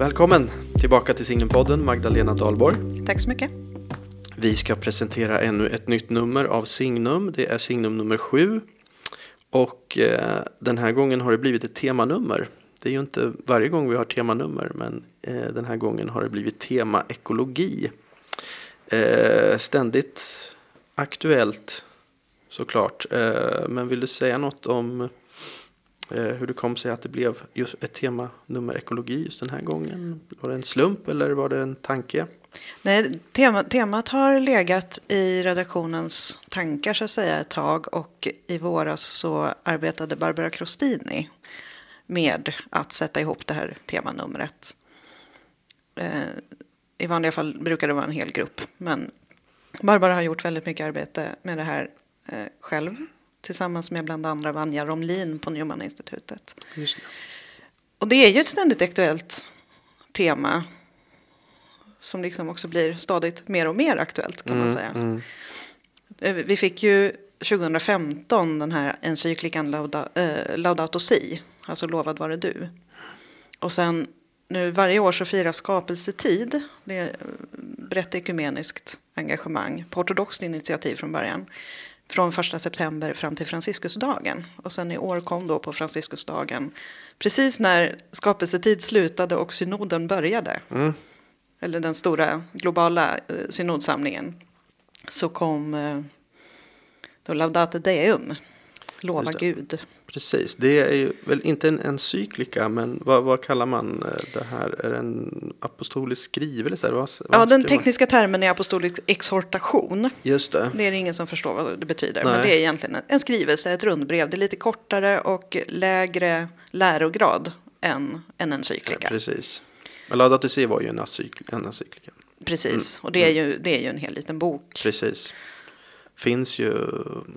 Välkommen tillbaka till Signumpodden Magdalena Dahlborg. Tack så mycket. Vi ska presentera ännu ett nytt nummer av Signum. Det är Signum nummer sju. Och eh, den här gången har det blivit ett temanummer. Det är ju inte varje gång vi har temanummer men eh, den här gången har det blivit tema ekologi. Eh, ständigt aktuellt såklart. Eh, men vill du säga något om Eh, hur det kom sig att det blev just ett tema nummer ekologi just den här gången? Var det en slump eller var det en tanke? Nej, tema, temat har legat i redaktionens tankar så att säga ett tag och i våras så arbetade Barbara Crostini med att sätta ihop det här temanumret. Eh, I vanliga fall brukar det vara en hel grupp men Barbara har gjort väldigt mycket arbete med det här eh, själv tillsammans med bland andra Vanja Romlin på Newman-institutet. Det. Och det är ju ett ständigt aktuellt tema som liksom också blir stadigt mer och mer aktuellt kan man Mm, säga. mm. Eh, Vi fick ju 2015 den här encyklikan Lauda, eh, Laudato Si, alltså lovad vare du. Och sen nu varje år så firas skapelsetid, det är brett ekumeniskt engagemang, på ortodoxt initiativ från början. Från första september fram till Franciscusdagen. Och sen i år kom då på Franciscusdagen, precis när skapelsetid slutade och synoden började Mm. eller den stora globala eh, synodsamlingen, så kom eh, då Laudate Deum, lova det. Gud. Precis, det är ju väl inte en encyklika men vad, vad kallar man eh, det här? Är det en apostolisk skrivelse? Vad, vad Ja, den ska man- tekniska termen är apostolisk exhortation. Just det. Det är ingen som förstår vad det betyder, Nej. men det är egentligen en- en skrivelse, ett rundbrev. Det är lite kortare och lägre lärograd än en encyklika. Precis. Men Laudato Si var ju en, encyk- en encyklika. Precis, och det är, ju, det är ju en hel liten bok. Precis. Finns ju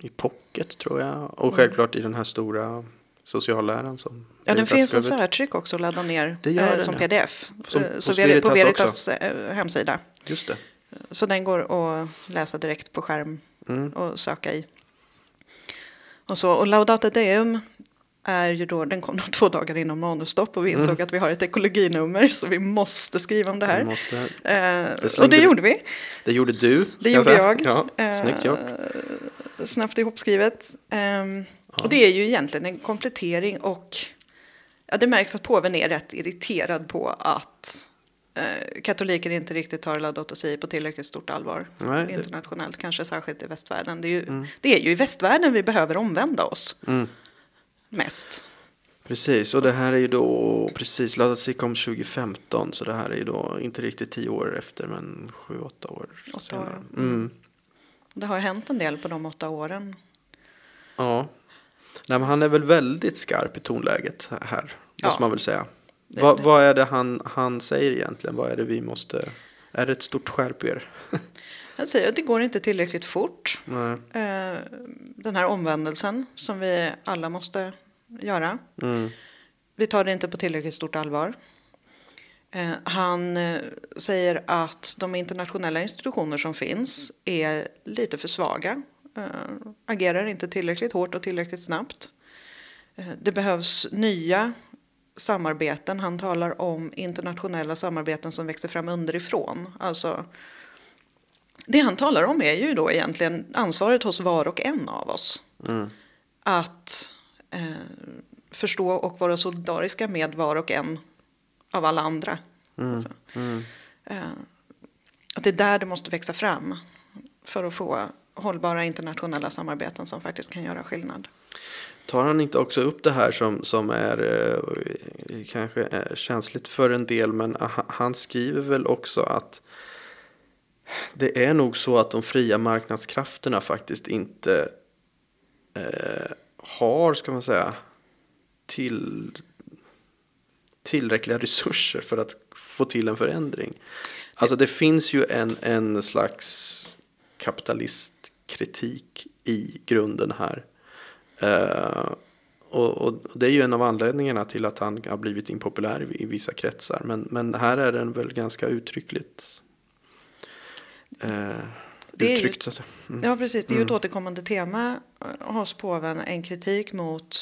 i pocket tror jag. Mm. Och självklart i den här stora socialläran som Ja, den finns som särtryck också att ladda ner eh, som pdf. Som Eh, så Veri- Veritas på Veritas också. eh, hemsida. Just det. Så den går att läsa direkt på skärm Mm. och söka i. Och, så, och Laudate Deum är ju då, den kom då två dagar innan manusstopp och vi insåg Mm. att vi har ett ekologinummer så vi måste skriva om det här. Vi Måste, Eh, och det gjorde vi. det gjorde du. Det gjorde säga. jag. Ja, Eh, snyggt gjort. Snabbt ihopskrivet. Ehm, Ja. Och det är ju egentligen en komplettering och ja, det märks att påven är rätt irriterad på att eh, katoliker inte riktigt tar Laudato Si på tillräckligt stort allvar. Nej, det- internationellt, kanske särskilt i västvärlden. Det är, ju, Mm. det är ju i västvärlden vi behöver omvända oss Mm. Mest. Precis, och det här är ju då precis, Si kom 2015 så det här är ju då inte riktigt tio år efter men sju, åtta år Åtta senare. år. Mm. Det har hänt en del på de åtta åren. Ja. Nej, men han är väl väldigt skarp i tonläget här, Ja. måste man väl säga. Det- vad, det- vad är det han, han säger egentligen? Vad är det vi måste... Är det ett stort skärp er? Han säger att det går inte tillräckligt fort. Nej. Eh, Den här omvändelsen som vi alla måste göra. Mm. Vi tar det inte på tillräckligt stort allvar. Eh, Han eh, säger att de internationella institutioner som finns är lite för svaga. Eh, Agerar inte tillräckligt hårt och tillräckligt snabbt. Det behövs nya samarbeten. Han talar om internationella samarbeten som växer fram underifrån. Alltså, det han talar om är ju då egentligen ansvaret hos var och en av oss Mm. att förstå och vara solidariska med var och en av alla andra. Mm. Alltså, Mm. eh, att det är där det måste växa fram för att få hållbara internationella samarbeten som faktiskt kan göra skillnad. Tar han inte också upp det här som, som är eh, kanske är känsligt för en del men ha- han skriver väl också att det är nog så att de fria marknadskrafterna faktiskt inte eh, har, ska man säga, till, tillräckliga resurser för att få till en förändring. Alltså det finns ju en, en slags kapitalistkritik i grunden här. Uh, och, och det är ju en av anledningarna till att han har blivit impopulär i, i vissa kretsar. Men, men här är den väl ganska uttryckligt Uh, det är ju- uttryckt. Så. Mm. Ja, precis. Det är ju ett återkommande tema eh, hos påven. En kritik mot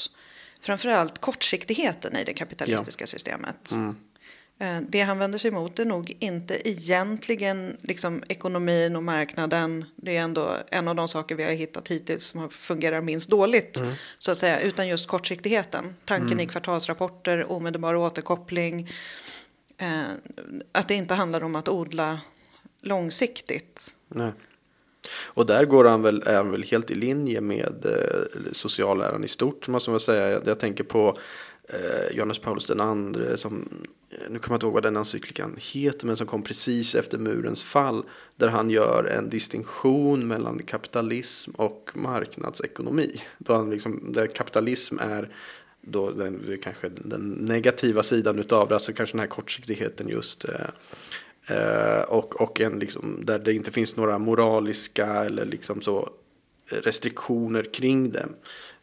framförallt kortsiktigheten i det kapitalistiska systemet. Mm. Eh, Det han vänder sig emot är nog inte egentligen liksom ekonomin och marknaden. Det är ändå en av de saker vi har hittat hittills som fungerar minst dåligt. Så att säga, utan just kortsiktigheten. Tanken i kvartalsrapporter, omedelbar återkoppling. Eh, att det inte handlar om att odla långsiktigt. Nej. Och där går han väl, är han väl helt i linje med eh, socialläran i stort, måste man säga. Jag, jag tänker på eh, Johannes Paulus den andre, som, eh, nu kommer jag inte ihåg vad den encyklikan heter, men som kom precis efter murens fall, där han gör en distinktion mellan kapitalism och marknadsekonomi. Då han liksom, där kapitalism är då den, kanske den negativa sidan utav det, alltså kanske den här kortsiktigheten just. Eh, och, och en liksom, där det inte finns några moraliska eller liksom så restriktioner kring det.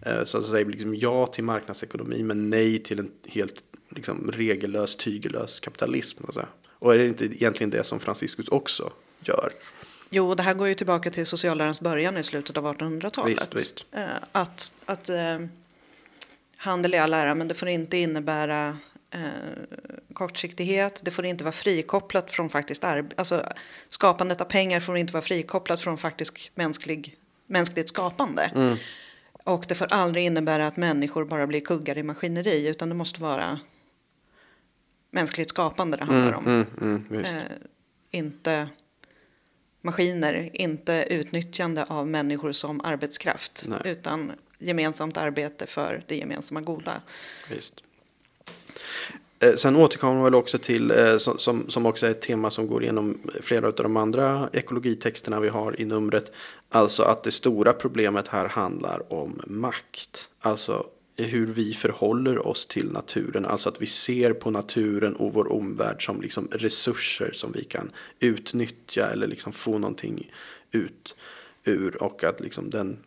Eh, så att säga liksom ja till marknadsekonomi men nej till en helt liksom, regellös, tygellös kapitalism. Och, så. och är det inte egentligen det som Franciscus också gör? Jo, det här går ju tillbaka till sociallärans början i slutet av 1800-talet. Visst, visst. Eh, Att, att eh, handel är all ära, men det får inte innebära eh, kortsiktighet. Det får inte vara frikopplat från faktiskt arbete. Alltså, skapandet av pengar får inte vara frikopplat från faktisk mänsklig, mänskligt skapande. Och det får aldrig innebära att människor bara blir kuggar i maskineri, utan det måste vara mänskligt skapande det handlar om. Mm, mm. Eh, inte maskiner, inte utnyttjande av människor som arbetskraft. Nej. Utan gemensamt arbete för det gemensamma goda. Visst. Eh, Sen återkommer man väl också till, eh, som, som, som också är ett tema som går igenom flera av de andra ekologitexterna vi har i numret. Alltså att det stora problemet här handlar om makt. Alltså hur vi förhåller oss till naturen. Alltså att vi ser på naturen och vår omvärld som liksom resurser som vi kan utnyttja eller liksom få någonting ut ur. Och att liksom den,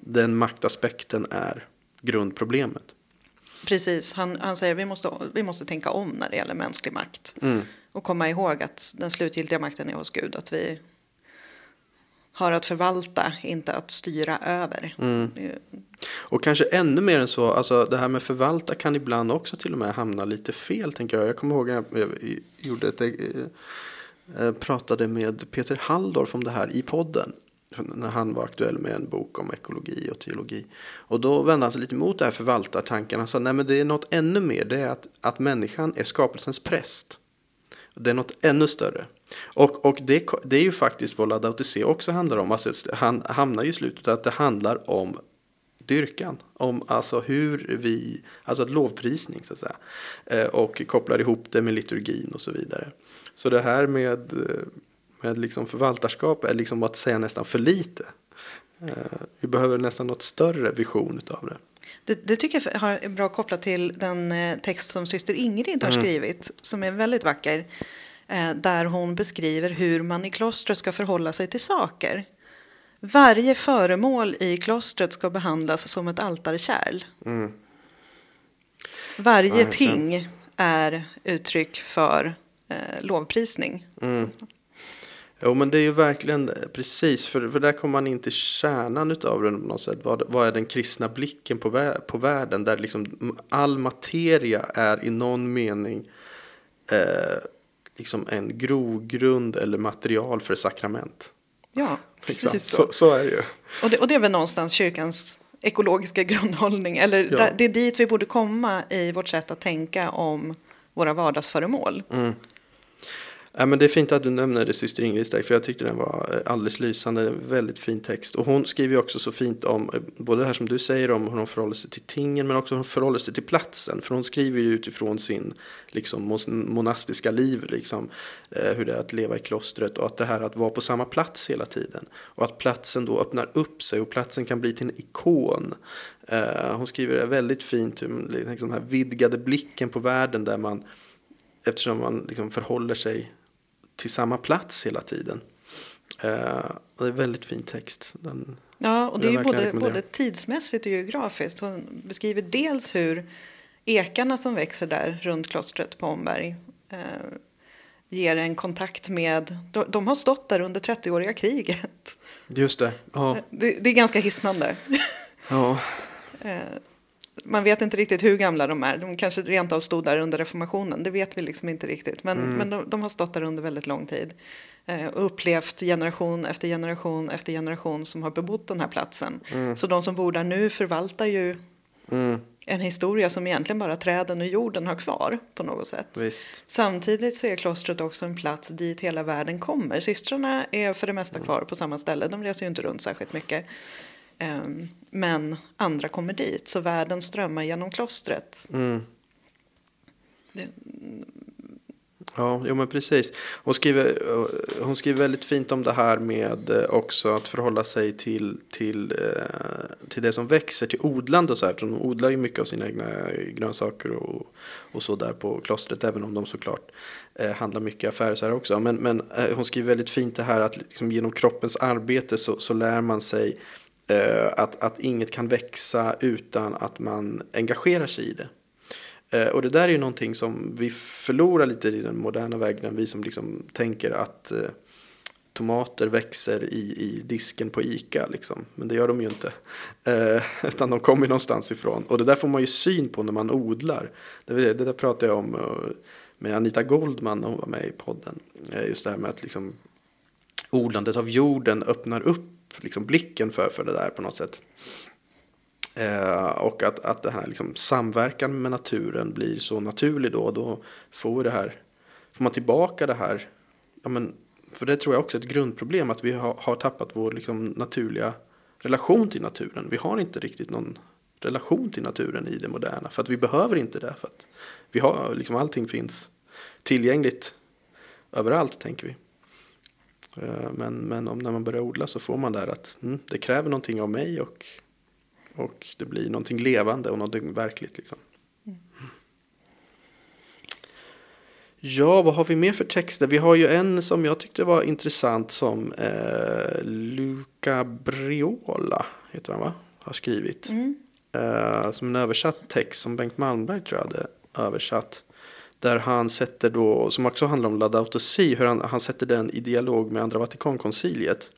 den maktaspekten är grundproblemet. Precis, han, han säger att vi måste, vi måste tänka om när det gäller mänsklig makt. Och komma ihåg att den slutgiltiga makten är hos Gud. Att vi har att förvalta, inte att styra över. Är- Och kanske ännu mer än så, alltså det här med förvalta kan ibland också till och med hamna lite fel tänker jag. Jag kommer ihåg att jag jag gjorde ett, eh, eh, pratade med Peter Halldorf om det här i podden. När han var aktuell med en bok om ekologi och teologi. Och då vände han sig lite mot det här förvaltartanken. Han sa nej men det är något ännu mer. Det är att, att människan är skapelsens präst. Det är något ännu större. Och, och det, det är ju faktiskt vad Laudato också handlar om. Alltså, han hamnar ju i slutet att det handlar om dyrkan. Om alltså hur vi, alltså att lovprisning så att säga. Eh, och kopplar ihop det med liturgin och så vidare. Så det här med, eh, med liksom förvaltarskap är liksom att säga nästan för lite. Eh, vi behöver nästan något större vision utav det. Det, det tycker jag har- bra kopplat till den eh, text som syster Ingrid har skrivit, som är väldigt vacker. Eh, där hon beskriver hur man i klostret ska förhålla sig till saker. Varje föremål i klostret ska behandlas som ett altarkärl. Varje Ja, verkligen. ting är uttryck för eh, lovprisning. Jo men det är ju verkligen precis, för, för där kommer man in till kärnan utav den på något sätt. Vad, vad är den kristna blicken på, vä- på världen? Där liksom all materia är i någon mening eh, liksom en grogrund eller material för sakrament. Ja, Liksom. precis så. Så, så är det ju. Och det, och det är väl någonstans kyrkans ekologiska grundhållning. Eller Ja. det är dit vi borde komma i vårt sätt att tänka om våra vardagsföremål. Ja, men det är fint att du nämner det syster Ingrid Stark, för jag tyckte den var eh, alldeles lysande, väldigt fin text. Och hon skriver ju också så fint om, eh, både det här som du säger om hur hon förhåller sig till tingen, men också hur hon förhåller sig till platsen. För hon skriver ju utifrån sin liksom, monastiska liv, liksom, eh, hur det är att leva i klostret och att det här att vara på samma plats hela tiden. Och att platsen då öppnar upp sig och platsen kan bli till en ikon. Hon skriver det väldigt fint, liksom, den här vidgade blicken på världen där man eftersom man liksom förhåller sig till samma plats hela tiden. Eh, det är väldigt fin text. Den, Ja, och det är ju både, både tidsmässigt och geografiskt. Hon beskriver dels hur ekarna som växer där runt klostret på Omberg eh, ger en kontakt med... De, de har stått där under 30-åriga kriget. just det. Ja, Det, det är ganska hisnande. ja, Eh, man vet inte riktigt hur gamla de är. De kanske rent av stod där under reformationen. Det vet vi liksom inte riktigt. Men, men de, de har stått där under väldigt lång tid. Eh, och upplevt generation efter generation efter generation som har bebott den här platsen. Så de som bor där nu förvaltar ju Mm, en historia som egentligen bara träden och jorden har kvar på något sätt. visst. Samtidigt så är klostret också en plats dit hela världen kommer. Systrarna är för det mesta kvar på samma ställe. De reser ju inte runt särskilt mycket. Ehm, Men andra kommer dit, så världen strömmar genom klostret. Mm. Det- Ja, jo men precis. Hon skriver, hon skriver väldigt fint om det här med eh, också att förhålla sig till, till, eh, till det som växer, till odlande och så här. För hon odlar ju mycket av sina egna grönsaker och, och så där på klostret, även om de såklart eh, handlar mycket affärer så här också. Men, men eh, hon skriver väldigt fint det här att liksom genom kroppens arbete så, så lär man sig Eh, att, att inget kan växa utan att man engagerar sig i det. Eh, Och det där är ju någonting som vi förlorar lite i den moderna vägen. Vi som liksom tänker att eh, tomater växer i, i disken på Ica. Liksom. Men det gör de ju inte. Eh, utan de kommer någonstans ifrån. Och det där får man ju syn på när man odlar. Det, det där pratade jag om eh, med Anita Goldman när hon var med i podden. Eh, just det här med att liksom, odlandet av jorden öppnar upp liksom, blicken för, för det där på något sätt. Eh, och att, att det här liksom, samverkan med naturen blir så naturlig då. Då får, det här, får man tillbaka det här. Ja, men, för det tror jag också är ett grundproblem. Att vi har, har tappat vår liksom, naturliga relation till naturen. Vi har inte riktigt någon relation till naturen i det moderna. För att vi behöver inte det. För att vi har, liksom, allting finns tillgängligt överallt tänker vi. Eh, Men, men om när man börjar odla så får man där att mm, det kräver någonting av mig och, och det blir någonting levande och någonting verkligt. Liksom. Ja, vad har vi mer för texter? Vi har ju en som jag tyckte var intressant som eh, Luca Briola, heter han va? Har skrivit. Eh, som en översatt text som Bengt Malmberg tror jag hade översatt. Där han sätter då, som också handlar om Laudato Si, hur han, han sätter den i dialog med Andra Vatikankonciliet.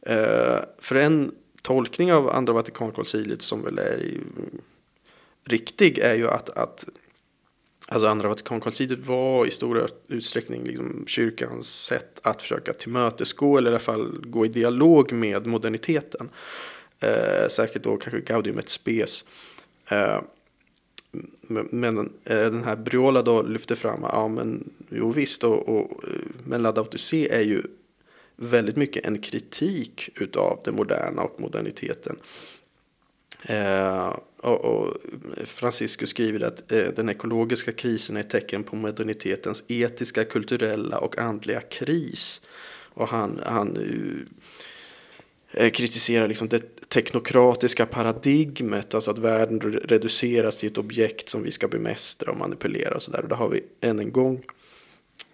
Eh, för en tolkning av Andra Vatikankonciliet som väl är i, riktig är ju att, att alltså Andra Vatikankonciliet var i stor utsträckning liksom kyrkans sätt att försöka tillmötesgå eller i alla fall gå i dialog med moderniteten. Eh, säkert då kanske Gaudium et Spes. Eh, men eh, den här Briola då lyfter fram, ja men jo visst, och, och, men Laudato Si är ju väldigt mycket en kritik utav det moderna och moderniteten. Eh, och, och Francisco skriver att eh, den ekologiska krisen är ett tecken på modernitetens etiska, kulturella och andliga kris. Och han, han eh, kritiserar liksom det teknokratiska paradigmet, alltså att världen reduceras till ett objekt som vi ska bemästra och manipulera och sådär. Och där har vi än en gång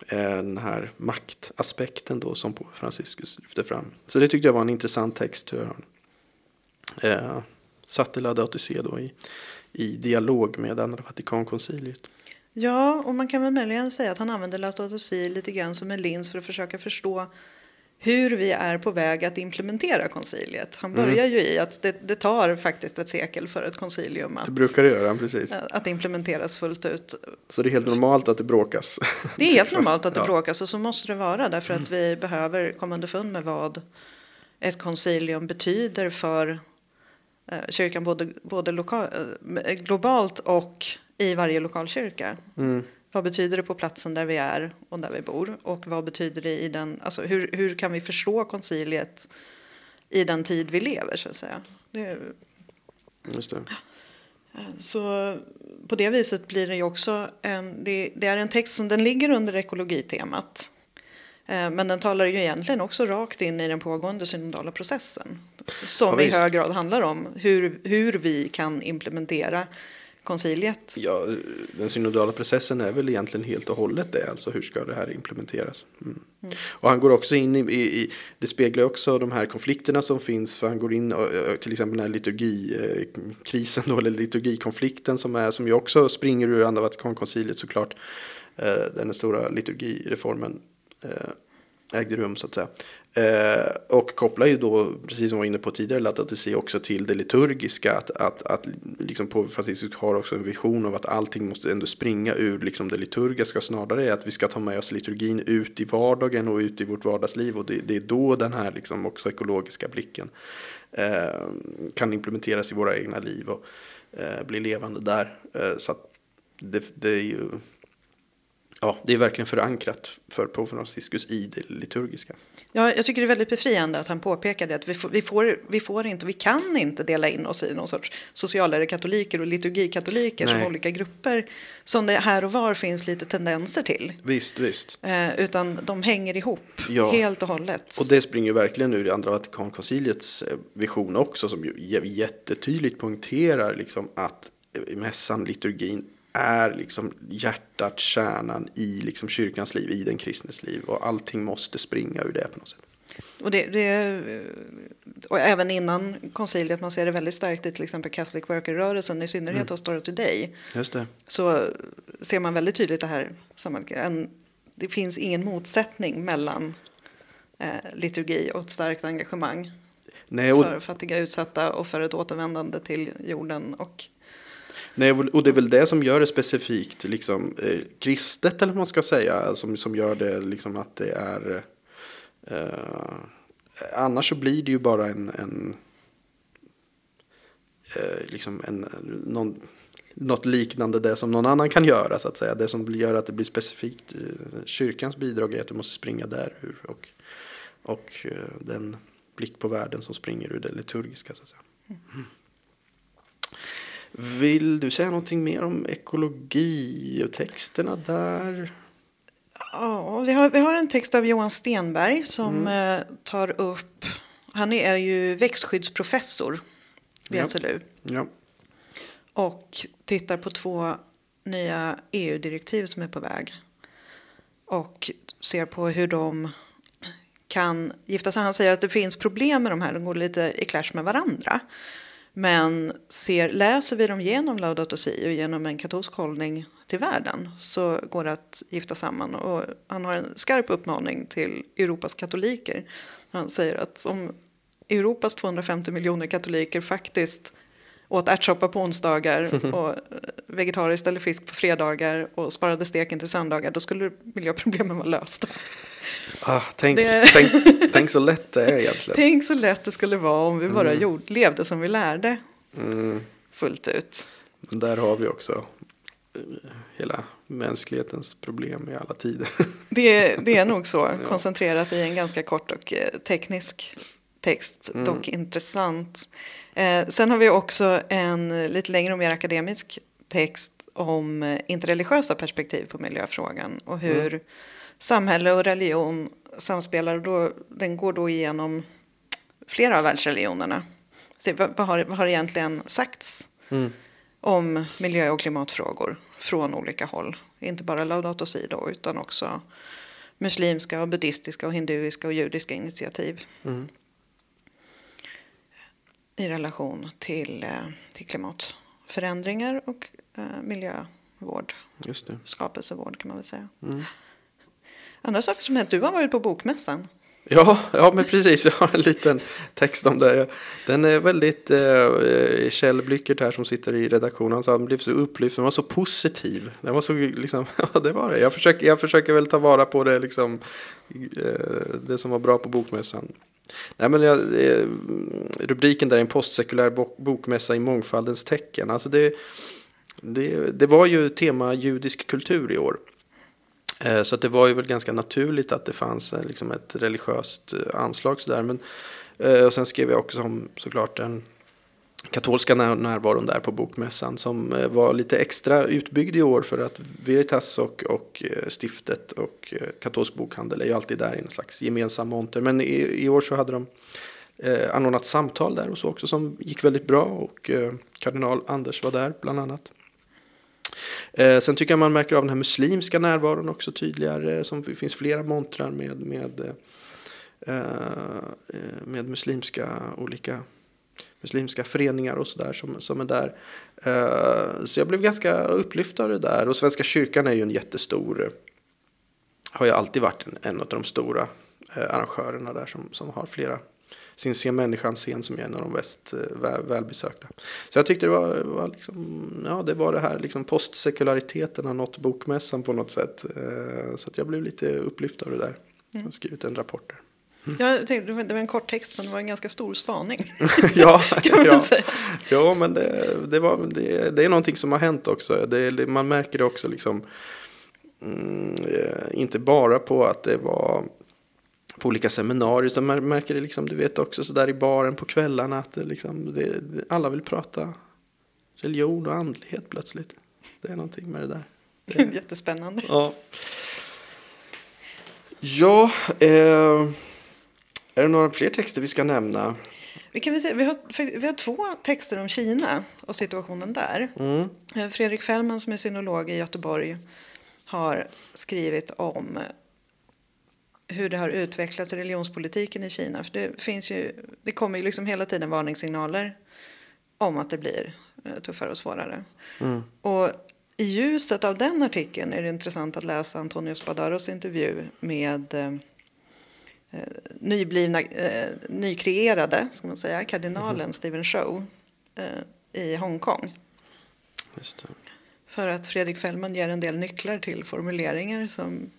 eh, den här maktaspekten då som Franciscus lyfter fram. Så det tyckte jag var en intressant text hur han eh, satte Laudato Si då i, i dialog med Andra Vatikankonciliet. Ja, och man kan väl möjligen säga att han använder Laudato Si lite grann som en lins för att försöka förstå hur vi är på väg att implementera konciliet. Han börjar ju i att det, det tar faktiskt ett sekel för ett koncilium Det att, brukar det göra, precis. att implementeras fullt ut. Så det är helt normalt att det bråkas. Det är helt normalt att det Ja. bråkas och så måste det vara därför att vi behöver komma underfund med vad ett koncilium betyder för eh, kyrkan både, både loka, eh, globalt och i varje lokalkyrka. Mm. Vad betyder det på platsen där vi är och där vi bor? Och vad betyder det i den, alltså hur, hur kan vi förstå konciliet i den tid vi lever så att säga? Det, Just det. så på det viset blir det ju också en, det, det är en text som den ligger under ekologitemat. Eh, Men den talar ju egentligen också rakt in i den pågående synodala processen. Som Ja, i hög grad handlar om hur, hur vi kan implementera konciliet. Ja, den synodala processen är väl egentligen helt och hållet det. Alltså hur ska det här implementeras? Mm. Och han går också in i, i, det speglar också de här konflikterna som finns. För han går in, till exempel den här liturgikrisen då, eller liturgikonflikten som är, som ju också springer ur andra Vatikankonciliet såklart. Eh, den stora liturgireformen. Ägde rum så att säga. Eh, och kopplar ju då, precis som vi var inne på tidigare, Laudato Si också till det liturgiska. Att, att, att liksom på Franciscus har också en vision av att allting måste ändå springa ur liksom det liturgiska. Snarare är att vi ska ta med oss liturgin ut i vardagen och ut i vårt vardagsliv. Och det, det är då den här liksom också ekologiska blicken eh, kan implementeras i våra egna liv och eh, bli levande där. Eh, så att det, det är ju ja, det är verkligen förankrat för Pope Franciscus i det liturgiska. Ja, jag tycker det är väldigt befriande att han påpekar det att vi får, vi får, vi får inte, vi kan inte dela in oss i någon sorts socialare katoliker och liturgikatoliker som olika grupper som det här och var finns lite tendenser till. Visst, visst. Eh, utan de hänger ihop ja. helt och hållet. Och det springer verkligen ur det andra Vatikankonciliets eh, vision också som ju jättetydligt poängterar liksom att mässan, liturgin är liksom hjärtat, kärnan i liksom kyrkans liv, i den kristnes liv. Och allting måste springa ur det på något sätt. Och, det, det, och även innan konciliet, man ser det väldigt starkt i till exempel Catholic Worker-rörelsen, i synnerhet mm. hos Dora Today. Just det. Så ser man väldigt tydligt det här sammanhanget. Det finns ingen motsättning mellan eh, liturgi och ett starkt engagemang. Nej, och... För fattiga utsatta och för ett återvändande till jorden och Nej, och det är väl det som gör det specifikt liksom, eh, kristet, eller vad man ska säga, som, som gör det liksom att det är... Eh, annars så blir det ju bara en... en eh, liksom en, någon, något liknande det som någon annan kan göra, så att säga. Det som gör att det blir specifikt eh, kyrkans bidrag är att du måste springa där ur. Och, och eh, den blick på världen som springer ur det liturgiska, så att säga. Mm. Vill du säga någonting mer om ekologi och texterna där? Ja, vi har, vi har en text av Johan Stenberg som mm. Eh, tar upp, han är ju växtskyddsprofessor vid ja. SLU. Ja. Och tittar på två nya EU-direktiv som är på väg. Och ser på hur de kan gifta sig. Han säger att det finns problem med de här, de går lite i clash med varandra. Men ser, läser vi dem genom Laudato Si och genom en katolsk hållning till världen så går det att gifta samman. Och han har en skarp uppmaning till Europas katoliker. Han säger att om Europas 250 miljoner katoliker faktiskt åt ärtsoppa på onsdagar och vegetariskt eller fisk på fredagar och sparade steken till söndagar då skulle miljöproblemen vara lösta. Ah, tänk, det... tänk, tänk, så lätt det är egentligen. Tänk så lätt det skulle vara om vi bara mm. gjorde, levde som vi lärde mm. fullt ut. Men där har vi också eh, hela mänsklighetens problem i alla tider. Det, det är nog så, ja. koncentrerat i en ganska kort och eh, teknisk text, mm. dock intressant. Eh, sen har vi också en lite längre och mer akademisk text om eh, interreligiösa perspektiv på miljöfrågan och hur mm samhälle och religion samspelar. Och då, den går då igenom flera av världsreligionerna. Så vad, vad, har, vad har egentligen sagts mm. om miljö och klimatfrågor från olika håll? Inte bara Laudato Si då, utan också muslimska, och buddhistiska, och hinduiska och judiska initiativ. Mm. I relation till, eh, till klimatförändringar och eh, miljövård. Just det. Skapelsevård kan man väl säga. Mm. Andra saker som hänt, du har varit på bokmässan. Ja, ja men precis. Jag har en liten text om det. Den är väldigt, eh, eh Kjell Blyckert här som sitter i redaktionen, alltså, så han blev så upplyft, den var så positiv. Den var så, liksom, ja det var det. Jag försöker, jag försöker väl ta vara på det, liksom, eh, det som var bra på bokmässan. Nej, men jag, eh, rubriken där är en postsekulär bokmässa i mångfaldens tecken. Alltså det, det, det var ju tema judisk kultur i år. Eh, så det var ju väl ganska naturligt att det fanns eh, liksom ett religiöst anslag. anslag sådär. Men, och sen skrev jag också om såklart den katolska närvaron där på bokmässan som var lite extra utbyggd i år för att Veritas och, och stiftet och katolsk bokhandel är ju alltid där i en slags gemensam monter. Men i, i år så hade de eh, anordnat samtal där och så också som gick väldigt bra och eh, kardinal Anders var där bland annat. Eh, sen tycker jag man märker av den här muslimska närvaron också tydligare. Eh, som det finns flera montrar med, med, eh, eh, med muslimska olika muslimska föreningar och sådär som, som är där. Eh, så jag blev ganska upplyft av det där. Och Svenska kyrkan är ju en jättestor har ju alltid varit en, en av de stora eh, arrangörerna där som, som har flera sin Se människan-scen som är en av de mest eh, väl, välbesökta. Så jag tyckte det var, var, liksom, ja, det, var det här liksom postsekulariteten har nått bokmässan på något sätt. Eh, så att jag blev lite upplyft av det där. Jag har skrivit en rapport där. Jag tänkte, det var en kort text men det var en ganska stor spaning. ja, ja. säga. ja, men det, det, var, det, det är någonting som har hänt också. Det, man märker det också liksom. Mm, eh, inte bara på att det var på olika seminarier. Utan man märker det liksom, du vet också så där i baren på kvällarna. Att det liksom, det, alla vill prata religion och andlighet plötsligt. Det är någonting med det där. Det, Jättespännande. ja. Ja, eh, är det några fler texter vi ska nämna? Vi, kan väl säga, vi, har, vi har två texter om Kina och situationen där. Mm. Eh, Fredrik Fällman som är synolog i Göteborg har skrivit om hur det har utvecklats religionspolitiken i Kina. För det, finns ju, det kommer ju liksom hela tiden varningssignaler om att det blir eh, tuffare och svårare. Mm. Och i ljuset av den artikeln är det intressant att läsa Antonio Spadaros intervju med eh, eh, nyblivna, eh, nykreerade, ska man säga, kardinalen Stephen Chow eh, i Hongkong. För att Fredrik Fällman ger en del nycklar till formuleringar som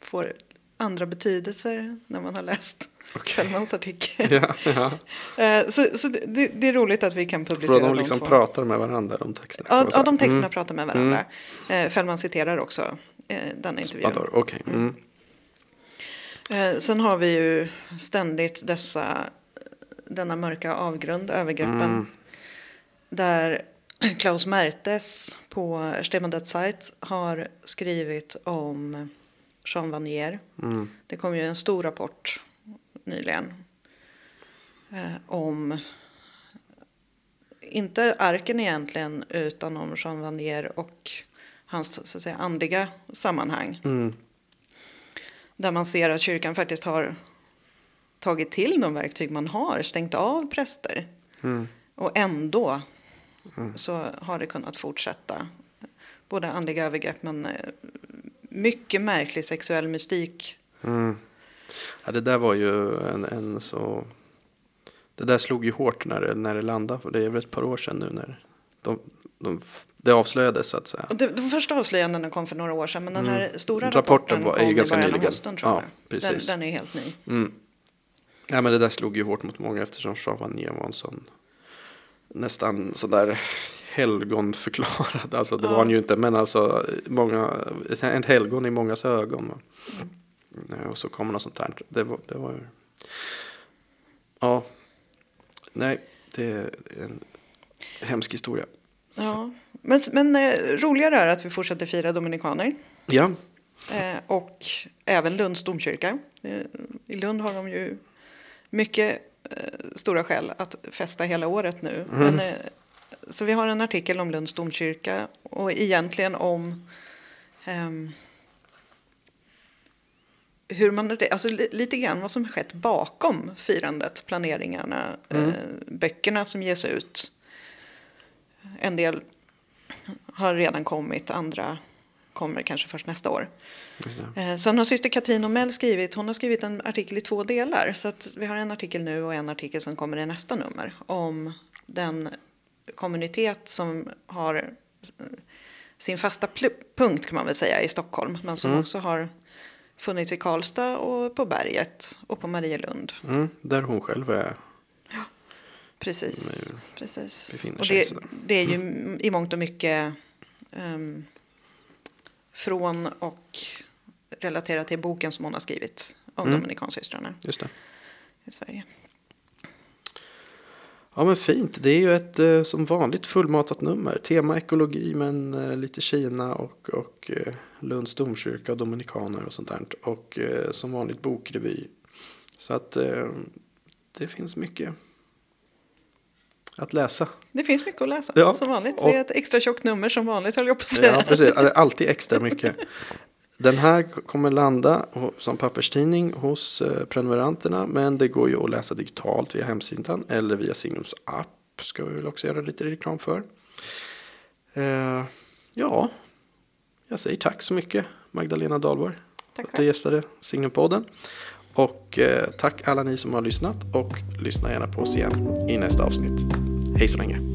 får andra betydelser när man har läst Okej. Fällmans artikel. Ja, ja. Eh, Så, så det, det är roligt att vi kan publicera För de liksom två. pratar med varandra, de texterna. Ja, ja, de texterna Mm. pratar med varandra. Eh, Fällman citerar också eh, denna intervju. Spador, Okej. Mm. Eh, sen har vi ju ständigt dessa, denna mörka avgrund, övergreppen. Mm. Där Klaus Mertes på Stefan Zeit har skrivit om Jean Vanier. Mm. Det kom ju en stor rapport nyligen eh, om inte arken egentligen utan om Jean Vanier och hans så att säga, andliga sammanhang. Mm. Där man ser att kyrkan faktiskt har tagit till de verktyg man har, stängt av präster. Mm. Och ändå så har det kunnat fortsätta. Både andliga övergrepp men eh, mycket märklig sexuell mystik. Mm. Ja, det där var ju en, en så... Det där slog ju hårt när det, när det landade. För det är väl ett par år sedan nu när de, de, det avslöjades så att säga. Det, de första avslöjandena kom för några år sedan men den här stora Mm. Rapporten rapporten var- är ju ganska nyligen. hösten tror Ja, jag. precis. Den, den är helt ny. Mm. Ja, men det där slog ju hårt mot många eftersom Jean Vanier var en sån nästan sådär helgonförklarad. Alltså det Ja. var han ju inte, men alltså många, ett helgon i mångas ögon. Nej, Och så kommer något sånt där. Det var, det var ju... Ja. Nej, det är en hemsk historia. Ja. Men, men eh, roligare är att vi fortsätter fira dominikaner. Ja, Eh, och även Lunds domkyrka. Eh, I Lund har de ju mycket eh, stora skäl att festa hela året nu. Men, eh, så vi har en artikel om Lunds domkyrka och egentligen om ehm, hur man, alltså li- lite grann vad som skett bakom firandet, planeringarna, eh, böckerna som ges ut. En del har redan kommit, andra kommer kanske först nästa år. Eh, Sen har syster Katrin Omell skrivit, hon har skrivit en artikel i två delar. Så att vi har en artikel nu och en artikel som kommer i nästa nummer. Om den kommunitet som har sin fasta punkt kan man väl säga i Stockholm. Men som också har funnits i Karlstad och på Berget och på Marielund. Mm, där hon själv är. Precis. precis. befinner Och det, det är ju i mångt och mycket ehm, från och relaterat till boken som hon har skrivit om Mm. Det. i Sverige. Ja men fint. Det är ju ett eh, som vanligt fullmatat nummer. Tema ekologi men eh, lite Kina och, och eh, Lunds domkyrka och dominikaner och sånt där. Och som vanligt bokrevy. Så att det finns mycket att läsa. Det finns mycket att läsa Ja, som vanligt. och- Det är ett extra tjockt nummer som vanligt höll jag på att säga. Ja precis, alltid extra mycket. Den här kommer landa som papperstidning hos eh, prenumeranterna. Men det går ju att läsa digitalt via hemsidan eller via Signums app. Ska vi väl också göra lite reklam för. Eh, ja, jag säger tack så mycket Magdalena Dahlborg. Tack för att du gästade Signumpodden. Och eh, tack alla ni som har lyssnat och lyssna gärna på oss igen i nästa avsnitt. Hej så länge.